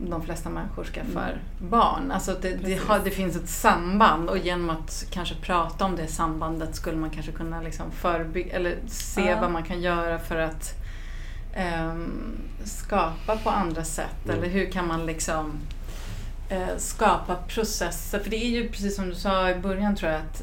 de flesta människor skaffar mm. barn. Alltså det, det, har, det, finns ett samband och genom att kanske prata om det sambandet skulle man kanske kunna liksom förebygga eller se ja. vad man kan göra för att um, skapa på andra sätt. Mm. Eller hur kan man liksom uh, skapa processer. För det är ju precis som du sa i början tror jag att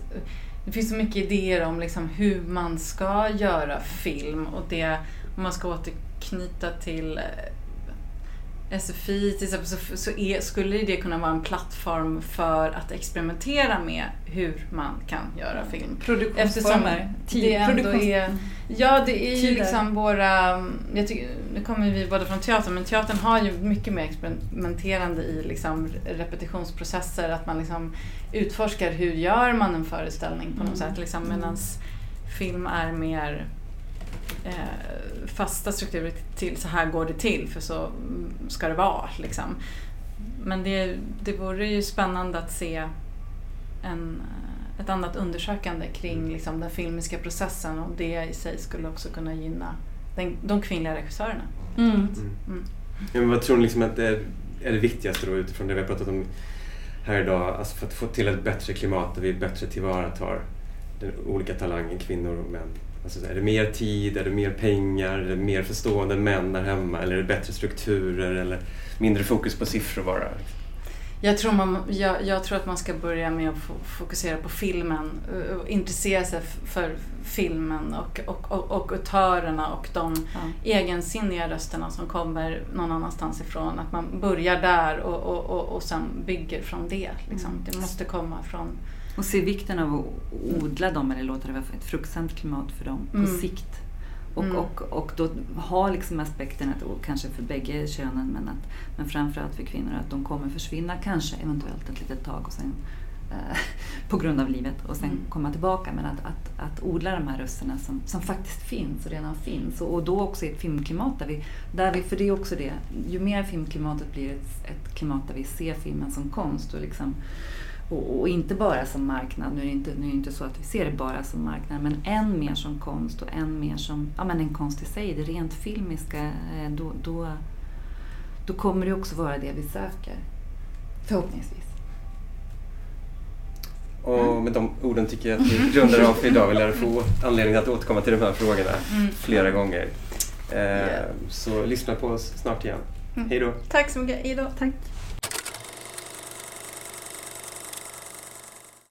det finns så mycket idéer om liksom hur man ska göra film och det, om man ska återknyta till eh, SFI till exempel så, så är, skulle det kunna vara en plattform för att experimentera med hur man kan göra film. Produktionsformer. Det ändå är, ja, det är ju liksom våra... Jag tycker, nu kommer vi båda från teatern, men teatern har ju mycket mer experimenterande i liksom repetitionsprocesser. Att man liksom utforskar hur gör man en föreställning på något mm. sätt. Liksom, Medan film är mer eh, fasta strukturer till så här går det till för så ska det vara. Liksom. Men det, det vore ju spännande att se en, ett annat undersökande kring liksom, den filmiska processen och det i sig skulle också kunna gynna den, de kvinnliga regissörerna. Mm. Mm. Mm. Ja, men vad tror ni liksom att det är, är det viktigaste då utifrån det vi har pratat om här idag? Alltså för att få till ett bättre klimat där vi bättre tillvaratar den olika talanger, kvinnor och män. Alltså, är det mer tid, är det mer pengar, är det mer förstående män där hemma eller är det bättre strukturer eller mindre fokus på siffror bara? Jag tror, man, jag, jag, tror att man ska börja med att fokusera på filmen, och intressera sig för filmen och, och, och, och autörerna och de ja. egensinniga rösterna som kommer någon annanstans ifrån. Att man börjar där och, och, och, och sen bygger från det. Liksom. Mm. Det måste komma från... Och se vikten av att odla dem eller låta det vara ett fruktsamt klimat för dem på mm. sikt. Och, mm. och, och då ha liksom aspekten, att, och kanske för bägge könen, men, att, men framförallt för kvinnor, att de kommer försvinna kanske eventuellt ett litet tag och sen, eh, på grund av livet och sen mm. komma tillbaka. Men att, att, att odla de här rösterna som, som faktiskt finns och redan finns. Och, och då också i ett filmklimat där vi, där vi, för det är också det, ju mer filmklimatet blir ett, ett klimat där vi ser filmen som konst och liksom och, och, inte bara som marknad, nu är, det inte, nu är det inte så att vi ser det bara som marknad, men än mer som konst och än mer som ja, men en konst i sig, det rent filmiska, eh, då, då, då kommer det också vara det vi söker. Förhoppningsvis. Och med de orden tycker jag att vi rundar av för idag. Vi lär få anledning att återkomma till de här frågorna mm. flera gånger. Eh, yeah. Så lyssna på oss snart igen. Mm. Hej då. Tack så mycket. Hej då. Tack.